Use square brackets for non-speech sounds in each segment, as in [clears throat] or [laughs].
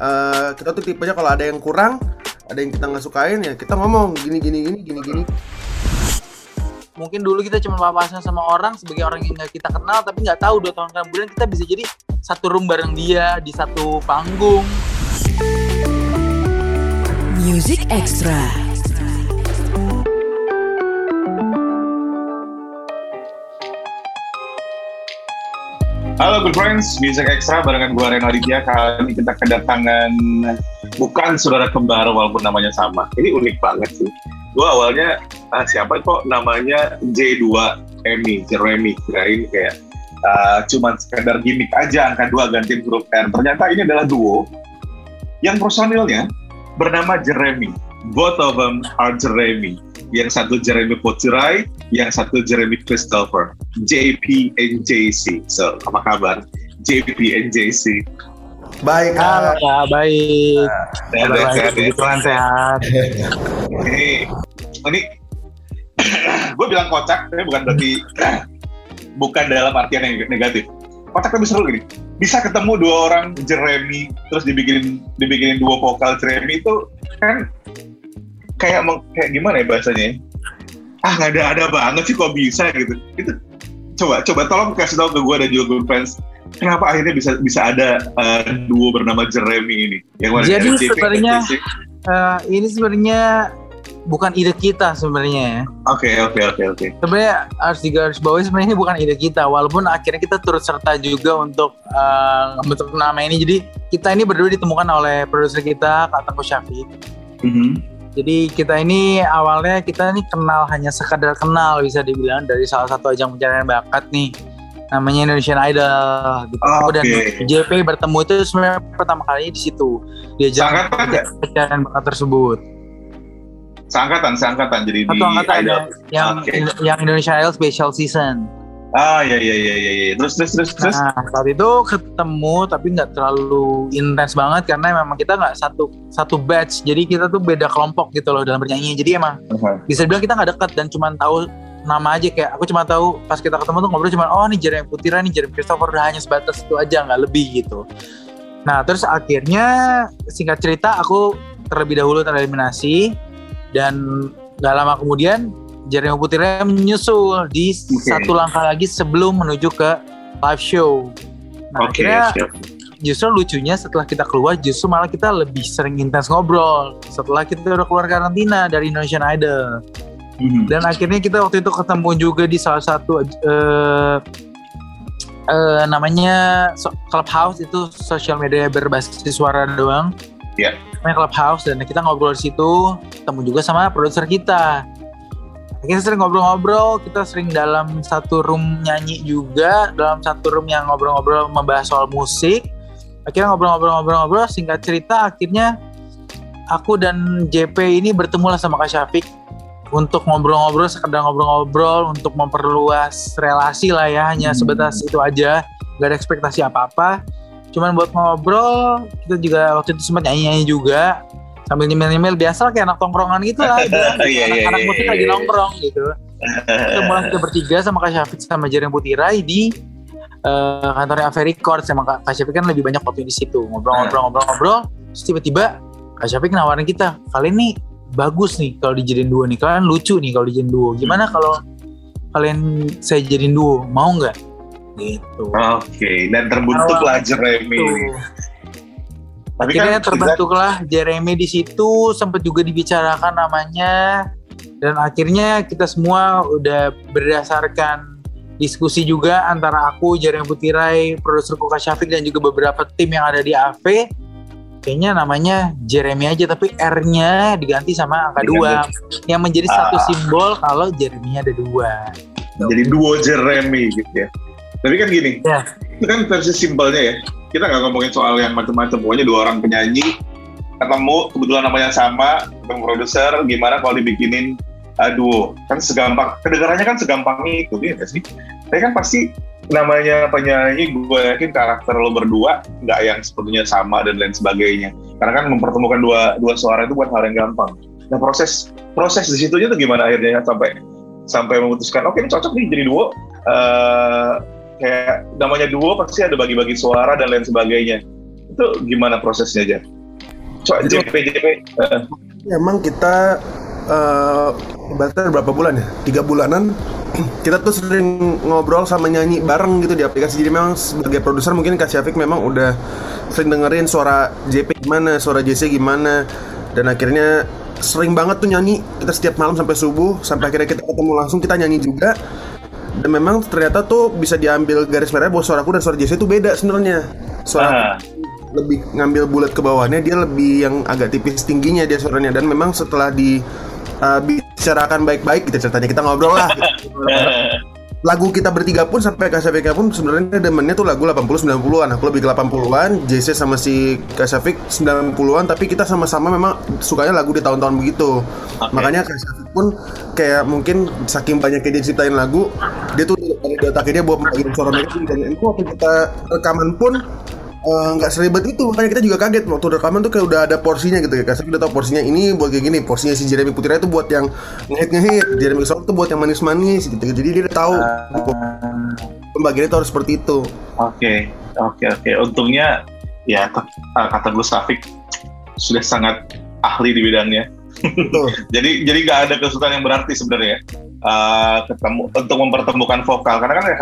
uh, kita tuh tipenya kalau ada yang kurang ada yang kita nggak sukain ya kita ngomong gini gini gini gini gini. Mungkin dulu kita cuma papasan sama orang sebagai orang yang nggak kita kenal tapi nggak tahu dua tahun kemudian kita bisa jadi satu room bareng dia di satu panggung. Music Extra Halo good friends, Music Extra barengan gue Reno Aditya. Kali ini kita kedatangan bukan saudara kembar walaupun namanya sama. Ini unik banget sih. Gue awalnya ah, siapa kok namanya J2 Emi, Jeremy. Kirain kayak uh, cuman sekedar gimmick aja angka dua ganti huruf R. Ternyata ini adalah duo yang personilnya bernama Jeremy. Both of them are Jeremy yang satu Jeremy Potirai, yang satu Jeremy Christopher, JP and JC. So, apa kabar? JP and JC. Baik, Halo, ya, baik. Sehat, sehat, baik, sehat, Tuhan sehat. Ini, [coughs] ini gue bilang kocak, tapi bukan berarti [coughs] bukan dalam artian yang negatif. Kocak tapi seru gini. Bisa ketemu dua orang Jeremy, terus dibikinin dibikinin dua vokal Jeremy itu kan kayak kayak gimana ya bahasanya? Ah nggak ada ada banget sih kok bisa gitu. Itu coba coba tolong kasih tahu ke gue dan juga friends kenapa akhirnya bisa bisa ada uh, duo bernama Jeremy ini? Yang mana Jadi sebenarnya-. Eh, ini sebenarnya bukan ide kita sebenarnya ya. Oke oke oke oke. Sebenarnya harus digarisbawahi sebenarnya ini bukan ide kita, walaupun akhirnya kita turut serta juga untuk eh, membentuk nama ini. Jadi kita ini berdua ditemukan oleh produser kita Kak Tengku Syafiq. Mhm. Jadi kita ini awalnya kita ini kenal hanya sekadar kenal bisa dibilang dari salah satu ajang pencarian bakat nih namanya Indonesian Idol gitu. Oh, dan oke. JP bertemu itu sebenarnya pertama kali di situ di ajang pencarian bakat tersebut. Seangkatan, seangkatan jadi Satu di angkatan Idol. ya, yang Oke. yang Indonesian Idol Special Season. Ah iya iya iya iya. iya. Terus terus terus terus. Nah saat itu ketemu tapi nggak terlalu intens banget karena memang kita nggak satu satu batch. Jadi kita tuh beda kelompok gitu loh dalam bernyanyi. Jadi emang Aha. bisa dibilang kita nggak dekat dan cuma tahu nama aja kayak aku cuma tahu pas kita ketemu tuh ngobrol cuma oh nih Jeremy Putira nih Jeremy Christopher udah hanya sebatas itu aja nggak lebih gitu. Nah terus akhirnya singkat cerita aku terlebih dahulu tereliminasi dan nggak lama kemudian Jeremy Putira menyusul di Oke. satu langkah lagi sebelum menuju ke live show. Nah Oke. akhirnya siap. justru lucunya setelah kita keluar justru malah kita lebih sering intens ngobrol setelah kita udah keluar karantina dari Indonesian Idol Mhm. dan akhirnya kita waktu itu ketemu juga di salah satu eh eh, namanya so- Clubhouse itu sosial media berbasis suara doang. Iya. Namanya Clubhouse dan kita ngobrol di situ, ketemu juga sama produser kita. Kita sering ngobrol-ngobrol, kita sering dalam satu room nyanyi juga, dalam satu room yang ngobrol-ngobrol membahas soal musik. Akhirnya ngobrol-ngobrol-ngobrol-ngobrol, singkat cerita akhirnya aku dan JP ini bertemu lah sama Kak Syafiq untuk ngobrol-ngobrol sekedar ngobrol-ngobrol untuk memperluas relasi lah ya hanya Hmm. sebatas itu aja gak ada ekspektasi apa-apa cuman buat ngobrol kita juga waktu itu sempat nyanyi-nyanyi juga sambil nyemil-nyemil biasa lah kayak anak tongkrongan gitu lah gitu. [laughs] Iya, iya, anak-anak iya, musik iya, lagi nongkrong gitu. Mulai kita bertiga sama Kak Syafiq sama Jeremy Putirai di eh, kantornya Ave Records. Sama Kak, Kak Syafiq kan lebih banyak waktu di situ. Ngobrol-ngobrol-ngobrol-ngobrol terus tiba-tiba Kak Syafiq nawarin kita kalian nih bagus nih kalau dijadiin duo nih. Kalian lucu nih kalau dijadiin duo. Gimana kalau kalian saya jadiin duo? Mau nggak? Gitu. Oke, dan terbentuklah Jeremy ini. Tapi Akhirnya kan terbentuklah Jeremy di situ, sempat juga dibicarakan namanya, dan akhirnya kita semua udah berdasarkan diskusi juga antara aku, Jeremy Putirai, produser Kak Syafiq dan juga beberapa tim yang ada di AV, kayaknya namanya Jeremy aja, tapi R-nya diganti sama angka dua, yang menjadi satu Ah. simbol kalau Jeremy ada dua. jadi duo Jeremy gitu ya. Tapi kan gini, Ya. Itu kan versi simpelnya ya. Kita nggak ngomongin soal yang macam-macam. Pokoknya dua orang penyanyi ketemu, kebetulan namanya sama, ketemu produser, gimana kalau dibikinin uh, duo? Kan segampang, kedengarannya kan segampang itu, ya sih? Tapi kan pasti namanya penyanyi, gue yakin karakter lo berdua nggak yang sepertinya sama dan lain sebagainya. Karena kan mempertemukan dua dua suara itu bukan hal yang gampang. Nah proses proses di situnya tuh gimana akhirnya sampai sampai memutuskan oke ini cocok nih jadi duo Eh, kayak namanya duo pasti ada bagi-bagi suara dan lain sebagainya itu gimana prosesnya aja? Coba JP JP. eh, Emang kita eh ibaratnya berapa bulan ya? Tiga bulanan [clears throat] kita tuh sering ngobrol sama nyanyi bareng gitu di aplikasi. Jadi memang sebagai produser mungkin Kak Syafiq memang udah sering dengerin suara JP gimana, suara JC gimana, dan akhirnya sering banget tuh nyanyi. Kita setiap malam sampai subuh, sampai akhirnya kita ketemu langsung kita nyanyi juga. Dan memang ternyata tuh bisa diambil garis merah bahwa suaraku dan suara JC itu beda sebenarnya. Suara ah, lebih ngambil bulat ke bawahnya dia lebih yang agak tipis tingginya dia suaranya dan memang setelah di uh, bicarakan baik-baik kita ceritanya kita ngobrol lah gitu. [laughs] lagu kita bertiga pun sampai Kasafik pun sebenarnya demennya tuh lagu 80 90-an aku lebih ke 80-an JC sama si Kasafik 90-an tapi kita sama-sama memang sukanya lagu di tahun-tahun begitu. Oke. makanya Kasafik pun kayak mungkin saking banyaknya dia ciptain lagu dia tuh dari otaknya dia buat bagian suara mereka dan itu waktu kita rekaman pun eh, nggak seribet itu. Makanya kita juga kaget. Waktu rekaman tuh kayak udah ada porsinya gitu ya. Kasafik udah tahu porsinya ini buat kayak gini. Porsinya si Jeremy Putira itu buat yang ngehit ngehit Jeremy Soul itu buat yang manis-manis gitu. Jadi dia udah tahu pembagiannya itu harus seperti itu. Oke, oke, oke. Untungnya ya uh, kata Gustafik sudah sangat ahli di bidangnya. [laughs] Jadi jadi nggak ada kesulitan yang berarti sebenarnya uh, ketemu untuk mempertemukan vokal. Karena kan ya,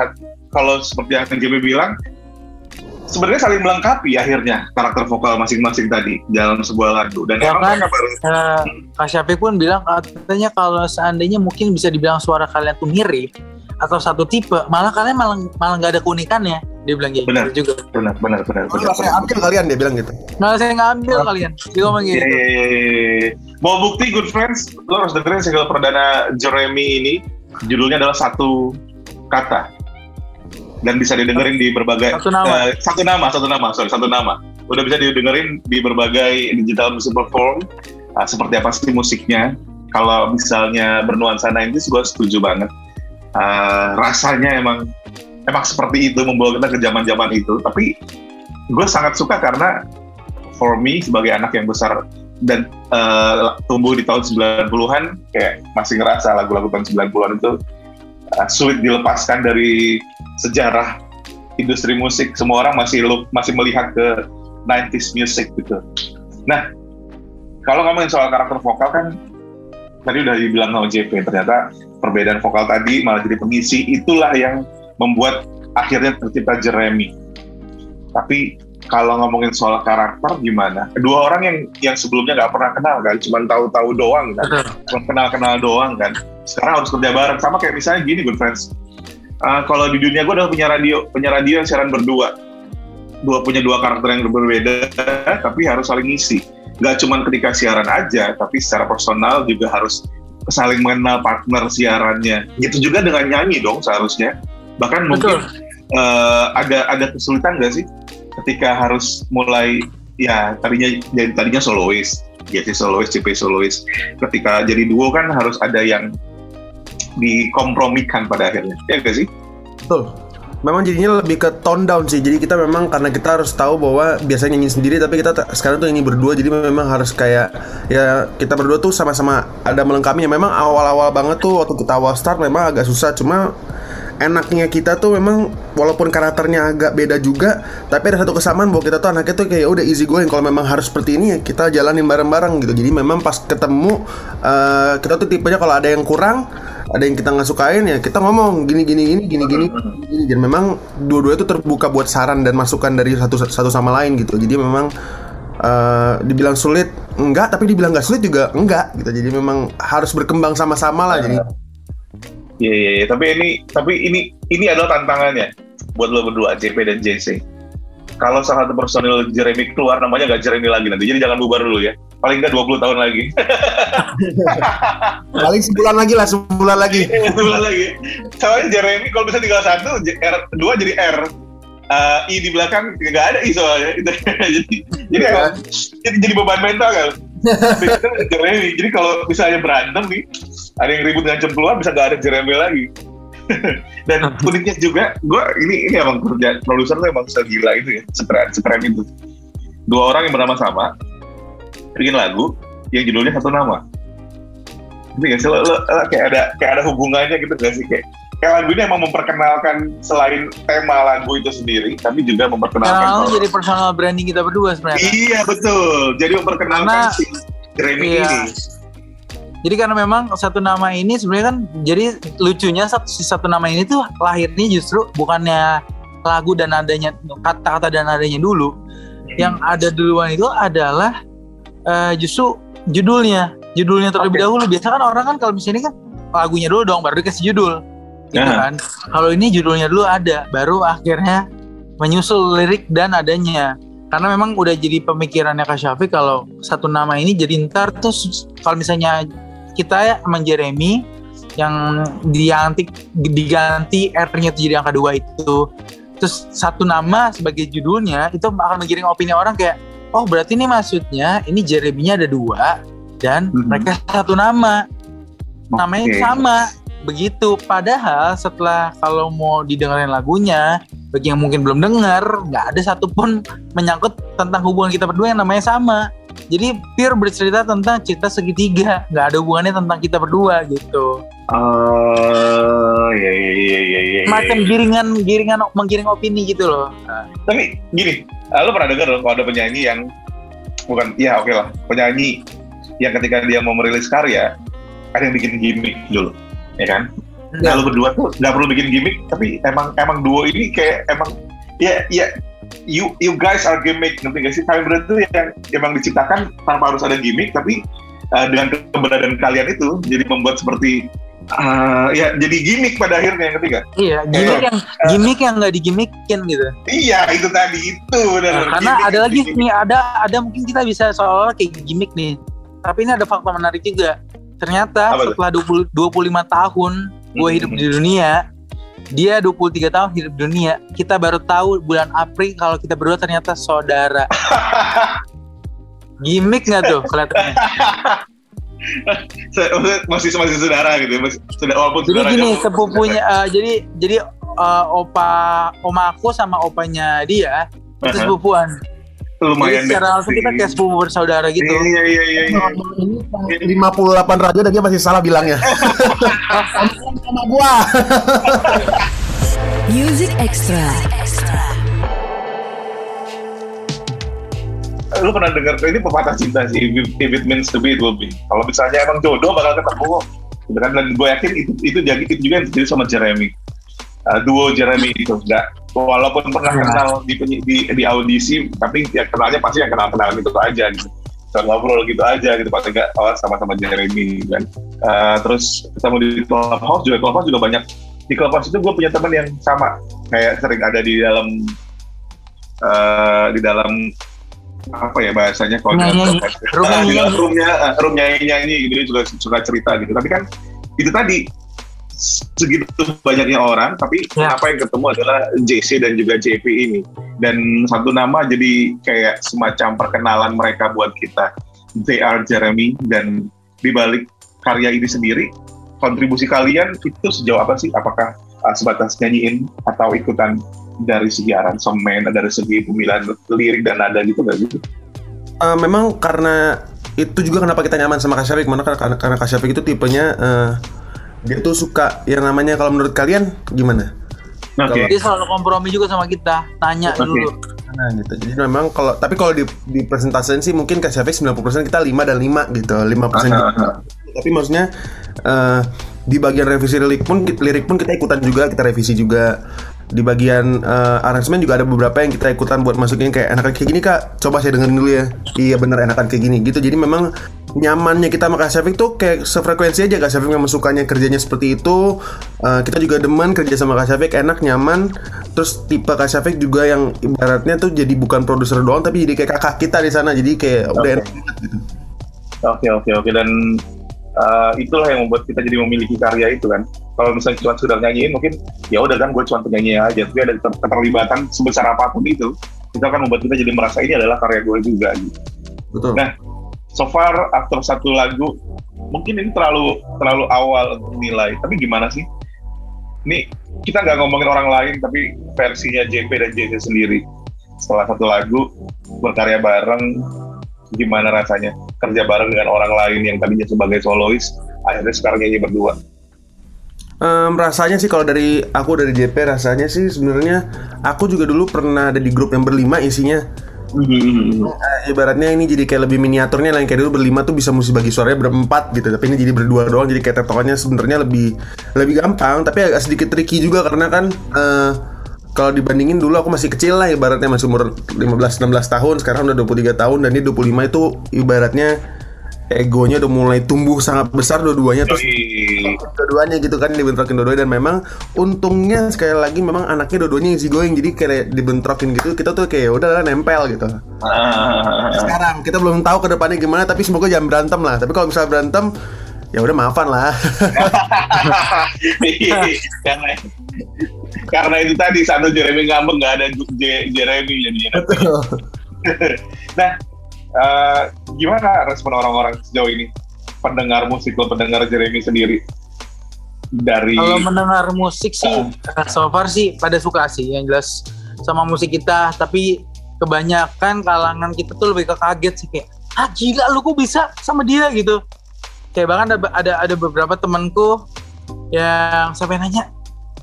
kalau seperti yang JB bilang sebenarnya saling melengkapi akhirnya karakter vokal masing-masing tadi dalam sebuah lagu dan Ya kan? baru Eh, Kak Syafiq pun bilang katanya kalau seandainya mungkin bisa dibilang suara kalian tuh mirip atau satu tipe, malah kalian malah malah nggak ada keunikannya. Dia bilang gitu Benar. juga. benar benar benar benar. Saya ambil kalian dia bilang gitu Malah saya ngambil kalian. Dia ngomong gitu. Iya, iya, iya, iya. Mau bukti Good Friends, lo harus dengerin single perdana Jeremy ini. Judulnya adalah satu kata. Dan bisa didengerin di berbagai Satu nama. eh, satu nama, satu nama, sorry, satu nama. Udah bisa didengerin di berbagai digital music platform. Ah, seperti apa sih musiknya? Kalau misalnya bernuansa 90s, gue setuju banget. Ah, rasanya emang emang seperti itu membawa kita ke zaman-zaman itu. Tapi gue sangat suka karena for me sebagai anak yang besar dan eh, tumbuh di tahun 90-an kayak masih ngerasa lagu-lagu tahun 90-an itu eh, sulit dilepaskan dari sejarah industri musik. Semua orang masih lu- masih melihat ke 90s music gitu. Nah, kalau ngomongin soal karakter vokal kan tadi udah dibilang sama JP ternyata perbedaan vokal tadi malah jadi pengisi itulah yang membuat akhirnya tercipta Jeremy. Tapi kalau ngomongin soal karakter gimana? Dua orang yang yang sebelumnya nggak pernah kenal kan, cuma tahu-tahu doang kan, cuma kenal-kenal doang kan. Sekarang harus kerja bareng sama kayak misalnya gini, good friends. Uh, kalau di dunia gue adalah punya radio, punya radio yang siaran berdua, dua punya dua karakter yang berbeda, tapi harus saling ngisi. Gak cuma ketika siaran aja, tapi secara personal juga harus saling mengenal partner siarannya. Gitu juga dengan nyanyi dong seharusnya. Bahkan mungkin eh, ada ada kesulitan nggak sih ketika harus mulai ya tadinya jadi tadinya solois jadi solois CP solois. Ketika jadi duo kan harus ada yang dikompromikan pada akhirnya. Ya gak sih? Betul. Memang jadinya lebih ke tone down sih. Jadi kita memang karena kita harus tahu bahwa biasanya nyanyi sendiri tapi kita ta- sekarang tuh nyanyi berdua. Jadi memang harus kayak ya kita berdua tuh sama-sama ada melengkapinya. Memang awal-awal banget tuh waktu kita awal start memang agak susah. Cuma enaknya kita tuh memang walaupun karakternya agak beda juga tapi ada satu kesamaan bahwa kita tuh anaknya tuh kayak udah easy going. Kalau memang harus seperti ini ya kita jalanin bareng-bareng gitu. Jadi memang pas ketemu eh, kita tuh tipenya kalau ada yang kurang ada yang kita nggak sukain ya kita ngomong gini gini gini gini gini gini dan memang dua-duanya tuh terbuka buat saran dan masukan dari satu satu sama lain gitu. Jadi memang eh, dibilang sulit enggak. Tapi dibilang nggak sulit juga enggak gitu. Jadi memang harus berkembang sama-sama lah. Jadi Iya iya iya. tapi ini tapi ini ini adalah tantangannya buat lo berdua JP dan JC kalau salah satu personil Jeremy keluar namanya gak Jeremy lagi nanti jadi jangan bubar dulu ya paling nggak 20 tahun lagi [laughs] paling sebulan lagi lah sebulan lagi [laughs] Sebulan lagi. Soalnya Jeremy kalau bisa tinggal satu, R dua jadi R. Eh, I di belakang nggak ada I soalnya. [laughs] jadi jadi, jadi jadi beban mental kan. Jeremy. Jadi kalau misalnya berantem nih, ada yang ribut ngancam keluar bisa nggak ada Jeremy lagi. [laughs] Dan uniknya juga, gue ini ini emang kerja produser tuh emang segila itu ya, sekeren sekeren itu. Dua orang yang bernama sama, bikin lagu yang judulnya satu nama. Ini gak sih lo, lo- lo kayak ada kayak ada hubungannya gitu gak sih kayak lagu ini emang memperkenalkan selain tema lagu itu sendiri, tapi juga memperkenalkan. Sekarang jadi personal branding kita berdua sebenarnya. Iya betul. Jadi memperkenalkan Karena- si Jeremy Iya. ini. Jadi karena memang satu nama ini sebenarnya kan jadi lucunya satu, satu nama ini tuh lahirnya justru bukannya lagu dan nadanya kata-kata dan nadanya dulu. Yang ada duluan itu adalah eh, justru judulnya. Judulnya terlebih Oke. dahulu. Biasa kan orang kan kalau misalnya kan lagunya dulu dong baru dikasih judul. Gitu Nah. kan. Kalau ini judulnya dulu ada, baru akhirnya menyusul lirik dan adanya. Karena memang udah jadi pemikirannya Kak Syafiq kalau satu nama ini jadi ntar tuh s- kalau misalnya kita ya sama Jeremy yang diganti diganti R-nya tuh jadi angka dua itu terus satu nama sebagai judulnya itu akan menggiring opini orang kayak oh berarti ini maksudnya ini Jeremy-nya ada dua dan Mhm. mereka satu nama namanya sama begitu. Padahal setelah kalau mau didengerin lagunya bagi yang mungkin belum dengar nggak ada satupun menyangkut tentang hubungan kita berdua yang namanya sama. Jadi pure bercerita tentang cerita segitiga. Nggak ada hubungannya tentang kita berdua gitu. Oh, iya iya iya iya. iya. macam giringan giringan menggiring opini gitu loh. Tapi gini, eh, lo pernah dengar dong kalau ada penyanyi yang bukan, ya oke lah, penyanyi yang ketika dia mau merilis karya, ada yang bikin gimmick dulu, ya kan? Nah, lo berdua tuh nggak perlu bikin gimmick, tapi emang emang duo ini kayak emang ya ya you you guys are gimmick, ngerti gak sih? Kalian berdua tuh yang emang diciptakan tanpa harus ada gimmick, tapi eh, dengan keberadaan kalian itu jadi membuat seperti eh, ya jadi gimmick pada akhirnya, ngerti gak? iya gimmick yang gimmick yang nggak digimikin gitu Iya itu tadi itu benar. Nah, karena Gimmick, ada lagi gimmick. nih ada ada mungkin kita bisa seolah-olah kayak gimmick nih tapi ini ada fakta menarik juga ternyata Apa setelah 20, 25 tahun gue hidup Hmm. di dunia dia 23 tahun hidup di dunia kita baru tahu bulan April kalau kita berdua ternyata saudara. [laughs] Gimmick nggak tuh kelihatannya? Masih masih saudara gitu ya, masih saudara walaupun jadi gini sepupunya eh, jadi jadi eh, opa oma aku sama opanya dia itu Aha. sepupuan lumayan jadi secara langsung kita kayak sepupu bersaudara gitu Iya iya iya iya. Ini 58 raja dan dia masih salah bilangnya. sama gua. Music Extra. Lu pernah dengar ini pepatah cinta sih, if it, means to be, it will be. Kalau misalnya emang jodoh bakal ketemu. Gitu kan dan gue yakin itu itu jadi itu juga yang terjadi sama Jeremy. Uh, duo Jeremy itu enggak walaupun pernah Ya. kenal di, di di audisi tapi ya kenalnya pasti yang kenal kenal gitu aja gitu. Ngobrol gitu aja gitu. Paling enggak oh sama-sama Jeremy kan. Uh, terus ketemu di clubhouse juga. Clubhouse juga banyak. Di clubhouse itu gue punya teman yang sama. Kayak sering ada di dalam uh, di dalam apa ya bahasanya kalau dalam- roomnya uh, room nyanyi nyanyi gitu dia juga suka cerita gitu. Tapi kan itu tadi segitu banyaknya orang tapi Ya. apa yang ketemu adalah JC dan juga JP ini. Dan satu nama jadi kayak semacam perkenalan mereka buat kita. They are Jeremy dan dibalik karya ini sendiri kontribusi kalian itu sejauh apa sih? Apakah uh, sebatas nyanyiin atau ikutan dari segi aransemen dari segi pemilihan lirik dan nada gitu gak gitu Eh, memang karena itu juga kenapa kita nyaman sama Kak Syafiq. Karena, karena, karena Kak Syafiq itu tipenya eh, dia tuh suka yang namanya kalau menurut kalian gimana? oke Kalau- dia selalu kompromi juga sama kita nanya Oke. dulu Nah gitu. Jadi memang kalau tapi kalau di di presentasiin sih mungkin Kak Syafiq 90% kita 5 dan 5 gitu. 5% gitu. Aha, aha. Tapi maksudnya eh, di bagian revisi lirik pun lirik pun kita ikutan juga, kita revisi juga. Di bagian eh, arrangement juga ada beberapa yang kita ikutan buat masukin kayak enakan kayak gini Kak. Coba saya dengerin dulu ya. Iya bener enakan kayak gini gitu. Jadi memang nyamannya kita sama Kak Syafiq tuh kayak sefrekuensi aja Kak Syafiq memang sukanya kerjanya seperti itu. Eh, kita juga demen kerja sama Kak Syafiq enak nyaman. Terus tipe Kak Syafiq juga yang ibaratnya tuh jadi bukan produser doang tapi jadi kayak kakak kita di sana. Jadi kayak udah Oke. enak banget gitu. Oke oke oke dan uh, itulah yang membuat kita jadi memiliki karya itu kan. Kalau misalnya cuma sekedar nyanyiin mungkin ya udah kan gue cuma penyanyi aja. Tapi ada keter- keterlibatan sebesar apa pun itu, itu akan membuat kita jadi merasa ini adalah karya gue juga. Gitu. Betul. Nah, So far after satu lagu mungkin ini terlalu terlalu awal untuk nilai. Tapi gimana sih? Ini kita nggak ngomongin orang lain tapi versinya JP dan JC sendiri. Setelah satu lagu berkarya bareng gimana rasanya kerja bareng dengan orang lain yang tadinya sebagai solois akhirnya sekarang nyanyi berdua Em, rasanya sih kalau dari aku dari JP rasanya sih sebenarnya aku juga dulu pernah ada di grup yang berlima isinya Mhm. Eh, ibaratnya ini jadi kayak lebih miniaturnya lain kayak dulu berlima tuh bisa mesti bagi suaranya berempat gitu. Tapi ini jadi berdua doang jadi kayak tektokannya sebenarnya lebih lebih gampang. Tapi agak sedikit tricky juga karena kan eh, kalau dibandingin dulu aku masih kecil lah ibaratnya masih umur 15-16 tahun. Sekarang udah 23 tahun dan ini 25 itu ibaratnya egonya udah mulai tumbuh sangat besar dua-duanya terus dua-duanya gitu kan dibentrokin dua-duanya. Dan memang untungnya sekali lagi memang anaknya dua-duanya easy going. Jadi kayak dibentrokin gitu kita tuh kayak udah nempel gitu. Ah. sekarang kita belum tahu ke depannya gimana tapi semoga jangan berantem lah. Tapi kalau misalnya berantem ya udah maafan lah. [laughs] Karena karena itu tadi satu Jeremy ngambek nggak ada J- Jeremy. Jadinya. Nah, eh, gimana respon orang-orang sejauh ini? Pendengar musik lo, pendengar Jeremy sendiri dari Kalau mendengar musik sih, eh, so far sih pada suka sih, yang jelas sama musik kita. Tapi kebanyakan kalangan kita tuh lebih ke kaget sih kayak, ah gila lu kok bisa sama dia gitu. Kayak bahkan ada ada, ada beberapa temanku yang sampai nanya,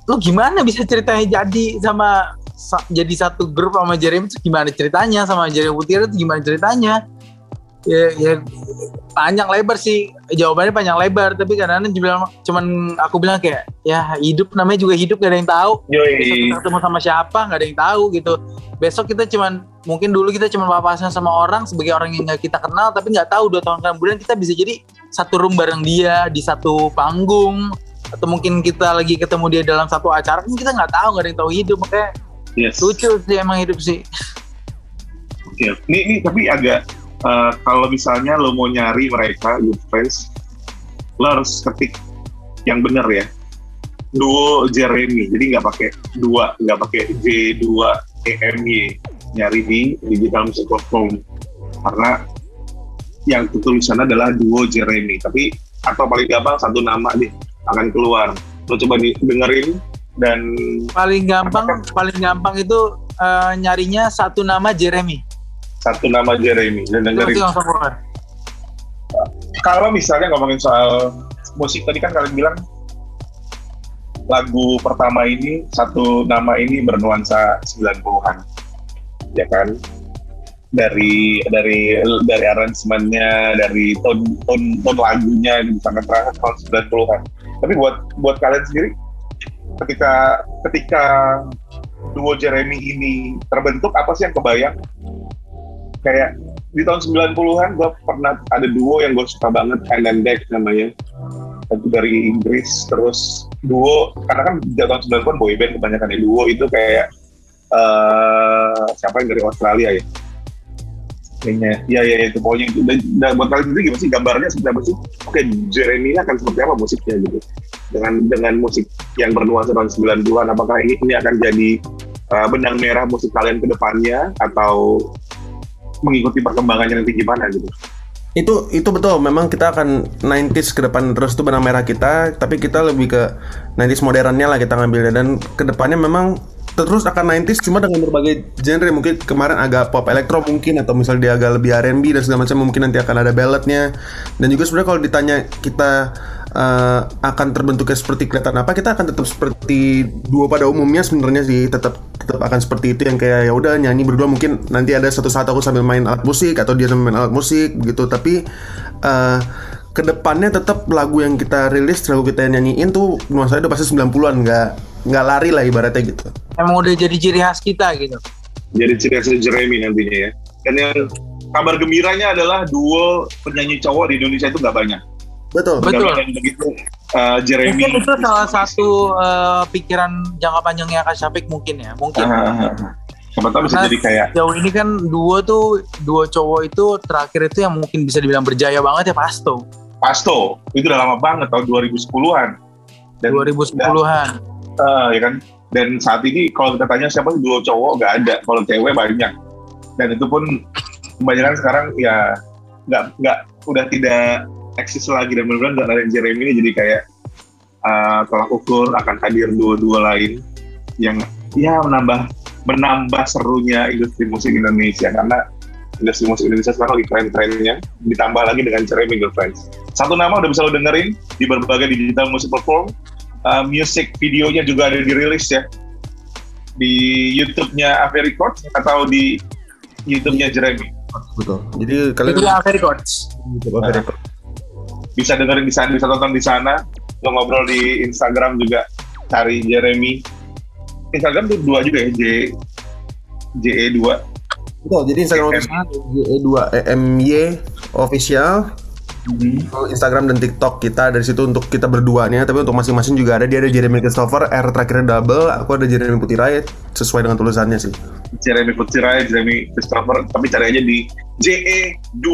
lu gimana bisa ceritanya jadi sama sa- jadi satu grup sama Jeremy itu gimana ceritanya sama Jeremy Putih itu gimana ceritanya? Ya, ya panjang lebar sih. Jawabannya panjang lebar tapi kadang-kadang cuman aku bilang kayak ya hidup namanya juga hidup gak ada yang tahu. Besok kita ketemu sama siapa nggak ada yang tahu gitu. Besok kita cuman mungkin dulu kita cuma papasan sama orang sebagai orang yang nggak kita kenal tapi nggak tahu dua tahun kemudian kita bisa jadi satu room bareng dia di satu panggung atau mungkin kita lagi ketemu dia dalam satu acara kan kita nggak tahu nggak ada yang tahu hidup makanya Yes. lucu sih emang hidup sih Oke. Ini, ini tapi agak eh, kalau misalnya lo mau nyari mereka friends, lo harus ketik yang bener ya. Duo Jeremy, jadi nggak pakai dua, nggak pakai J 2 EMY, nyari di digital music platform karena yang tulisannya adalah duo Jeremy. Tapi atau paling gampang satu nama deh akan keluar. Lo coba dengerin dan paling gampang paling gampang itu eh, nyarinya satu nama Jeremy. Satu nama Jeremy dan dengerin kalau misalnya ngomongin soal musik tadi kan kalian bilang lagu pertama ini satu nama ini bernuansa 90-an ya kan? Dari dari dari aransemennya dari ton ton ton lagunya itu sangat terasa tahun 90-an tapi buat buat kalian sendiri ketika ketika duo Jeremy ini terbentuk apa sih yang kebayang? Kayak di tahun 90-an gue pernah ada duo yang gue suka banget Hand and Deck namanya. Itu dari Inggris terus duo karena kan di tahun 90-an boy band kebanyakan ya duo itu kayak eh siapa yang dari Australia ya? Kayaknya. Ya ya itu pokoknya. Itu dan, dan buat kalian sendiri gimana sih gambarnya seperti apa sih oke Jeremy akan seperti apa musiknya gitu dengan dengan musik yang bernuansa tahun 90-an apakah ini, akan jadi eh, benang merah musik kalian ke depannya atau mengikuti perkembangannya nanti gimana gitu. itu itu betul. Memang kita akan 90s ke depan terus itu benang merah kita tapi kita lebih ke 90s modernnya lah kita ngambilnya. Dan ke depannya memang terus akan 90s cuma dengan berbagai genre. Mungkin kemarin agak pop elektro mungkin atau misalnya dia agak lebih R&B dan segala macam mungkin nanti akan ada balladnya. Dan juga sebenarnya kalau ditanya kita eh, akan terbentuknya seperti kelihatan apa kita akan tetap seperti dua pada umumnya sebenarnya sih tetap tetap akan seperti itu yang kayak ya udah nyanyi berdua mungkin nanti ada satu saat aku sambil main alat musik atau dia sambil main alat musik begitu tapi eh ke depannya tetap lagu yang kita rilis lagu kita nyanyiin tuh nuansanya udah pasti 90-an nggak nggak lari lah ibaratnya gitu emang udah jadi ciri khas kita gitu Jadi ciri khasnya Jeremy nantinya ya. Dan yang kabar gembiranya adalah duo penyanyi cowok di Indonesia itu nggak banyak. Betul Betul. Begitu. eh, Jeremy. mungkin itu salah satu eh, pikiran jangka panjangnya Kak Syafik mungkin ya mungkin ah. Siapa tahu bisa jadi kayak jauh ini kan duo tuh duo cowok itu terakhir itu yang mungkin bisa dibilang berjaya banget ya Pasto Pasto. Itu udah lama banget tahun 2010-an. Dan 2010-an eh, ya kan. Dan saat ini kalau kita tanya siapa duo cowok nggak ada. Kalau cewek banyak. Dan itu pun kebanyakan sekarang ya nggak nggak udah tidak eksis lagi dan benar-benar nggak ada Jeremy ini jadi kayak uh, tolak ukur akan hadir dua-dua lain yang ya menambah menambah serunya industri musik Indonesia karena industri musik Indonesia sekarang lagi keren-kerennya ditambah lagi dengan Jeremy Girlfriends satu nama udah bisa lo dengerin di berbagai digital musik platform uh, music videonya juga ada dirilis ya di YouTube-nya Ave Records atau di YouTube-nya Jeremy. Betul. Jadi kalian Itu Ave Records. YouTube Ave Records bisa dengerin di sana bisa tonton di sana lo ngobrol di Instagram juga cari Jeremy Instagram tuh dua juga ya J E dua Betul, jadi Instagram J official E M Y official. Mm -hmm. Instagram dan TikTok kita dari situ untuk kita berduanya, tapi untuk masing-masing juga ada. Dia ada Jeremy Christopher, R terakhirnya double, aku ada Jeremy Putirai sesuai dengan tulisannya sih. Jeremy Putirai, Jeremy Christopher, tapi cari aja di JE2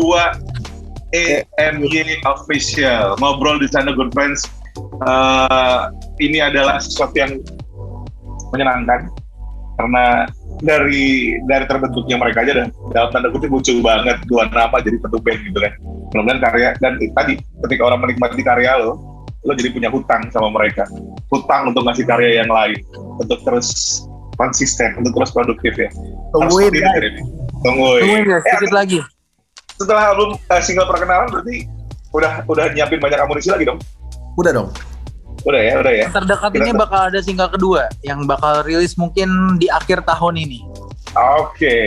AMY official. Ngobrol di sana good friends. Uh, ini adalah sesuatu yang menyenangkan. Karena dari dari terbentuknya mereka aja dan dalam tanda kutip lucu banget dua nama jadi satu band gitu kan. Kemudian karya dan eh, tadi ketika orang menikmati karya lo lo jadi punya hutang sama mereka. Hutang untuk ngasih karya yang lain. Untuk terus konsisten untuk terus produktif ya. Tungguin tungguin. Ya eh, sedikit lagi setelah album eh, single perkenalan berarti udah udah nyiapin banyak amunisi lagi dong? udah dong Udah ya, udah ya. Yang terdekat Kira- ini bakal ada single kedua yang bakal rilis mungkin di akhir tahun ini. Oke.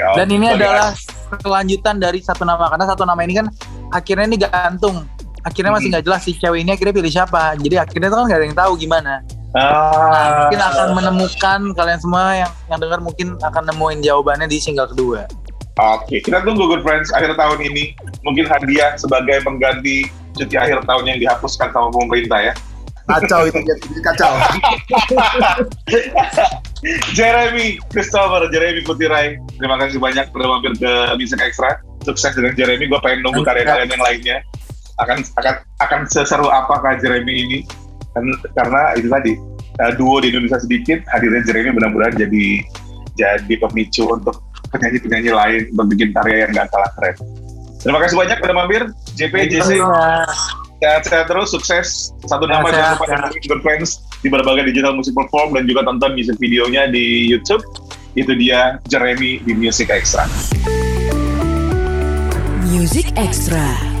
Oh, Dan ini adalah kelanjutan dari satu nama karena satu nama ini kan akhirnya ini gantung. Akhirnya masih Hmm. nggak jelas si cewek ini akhirnya pilih siapa. Jadi akhirnya itu kan nggak ada yang tahu gimana. Nah, Ah, mungkin akan menemukan kalian semua yang yang dengar mungkin akan nemuin jawabannya di single kedua. Oke, kita tunggu good friends akhir tahun ini mungkin hadiah sebagai pengganti cuti akhir tahun yang dihapuskan sama pemerintah ya. kacau itu jadi kacau [laughs] Jeremy Christopher, Jeremy Putirai, terima kasih banyak udah mampir ke Music Extra. Sukses dengan Jeremy, gue pengen nunggu karya kalian yang lainnya. Akan akan akan seseru apakah Jeremy ini? Dan, karena itu tadi uh, duo di Indonesia sedikit, hadirnya Jeremy mudah-mudahan jadi jadi pemicu untuk penyanyi-penyanyi lain untuk bikin karya yang gak kalah keren. Terima kasih banyak udah mampir, JP, JC. Sehat-sehat terus, sukses. Satu nama jangan lupa dengerin Good Friends di berbagai digital music platform dan juga tonton music videonya di YouTube. Itu dia Jeremy di Music Extra. Music Extra.